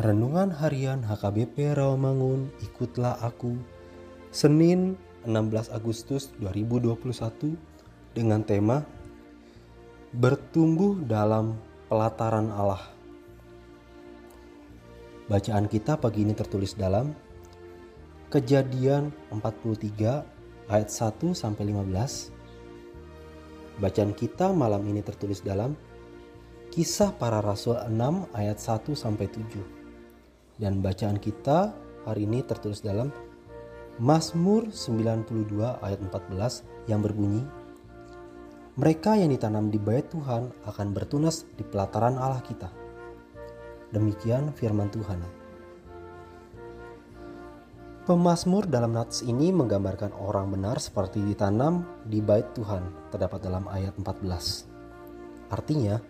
Renungan Harian HKBP Rawamangun, ikutlah aku. Senin 16 Agustus 2021 dengan tema Bertumbuh dalam pelataran Allah. Bacaan kita pagi ini tertulis dalam Kejadian 43 ayat 1 sampai 15. Bacaan kita malam ini tertulis dalam Kisah Para Rasul 6 ayat 1 sampai 7. Dan bacaan kita hari ini tertulis dalam Mazmur 92 ayat 14 yang berbunyi Mereka yang ditanam di bait Tuhan akan bertunas di pelataran Allah kita. Demikian firman Tuhan. Pemazmur dalam nats ini menggambarkan orang benar seperti ditanam di bait Tuhan, terdapat dalam ayat 14. Artinya,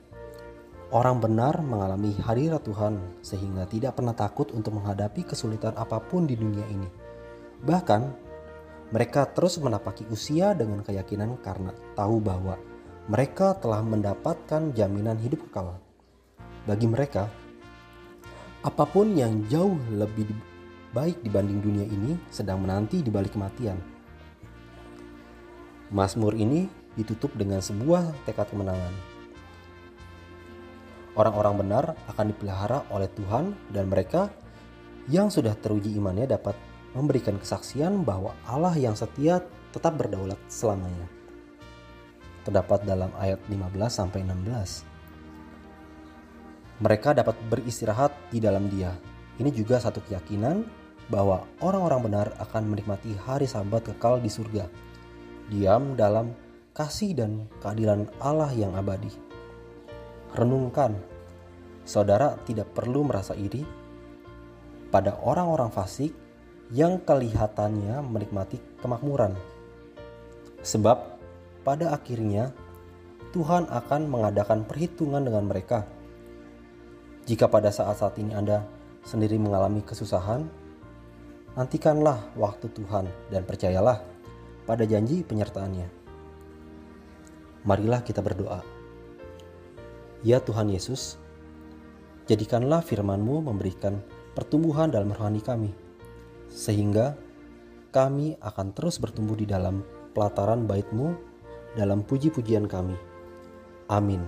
Orang benar mengalami hadirat Tuhan sehingga tidak pernah takut untuk menghadapi kesulitan apa pun di dunia ini. Bahkan, mereka terus menapaki usia dengan keyakinan karena tahu bahwa mereka telah mendapatkan jaminan hidup kekal. Bagi mereka, apa pun yang jauh lebih baik dibanding dunia ini sedang menanti di balik kematian. Mazmur ini ditutup dengan sebuah tekad kemenangan Orang-orang benar akan dipelihara oleh Tuhan dan mereka yang sudah teruji imannya dapat memberikan kesaksian bahwa Allah yang setia tetap berdaulat selamanya. Terdapat dalam ayat 15 sampai 16. Mereka dapat beristirahat di dalam Dia. Ini juga satu keyakinan bahwa orang-orang benar akan menikmati hari Sabat kekal di surga. Diam dalam kasih dan keadilan Allah yang abadi renungkan. Saudara tidak perlu merasa iri pada orang-orang fasik yang kelihatannya menikmati kemakmuran. Sebab pada akhirnya Tuhan akan mengadakan perhitungan dengan mereka. Jika pada saat-saat ini Anda sendiri mengalami kesusahan, nantikanlah waktu Tuhan dan percayalah pada janji penyertaannya. Marilah kita berdoa. Ya Tuhan Yesus, jadikanlah firman-Mu memberikan pertumbuhan dalam rohani kami, sehingga kami akan terus bertumbuh di dalam pelataran bait-Mu dalam puji-pujian kami. Amin.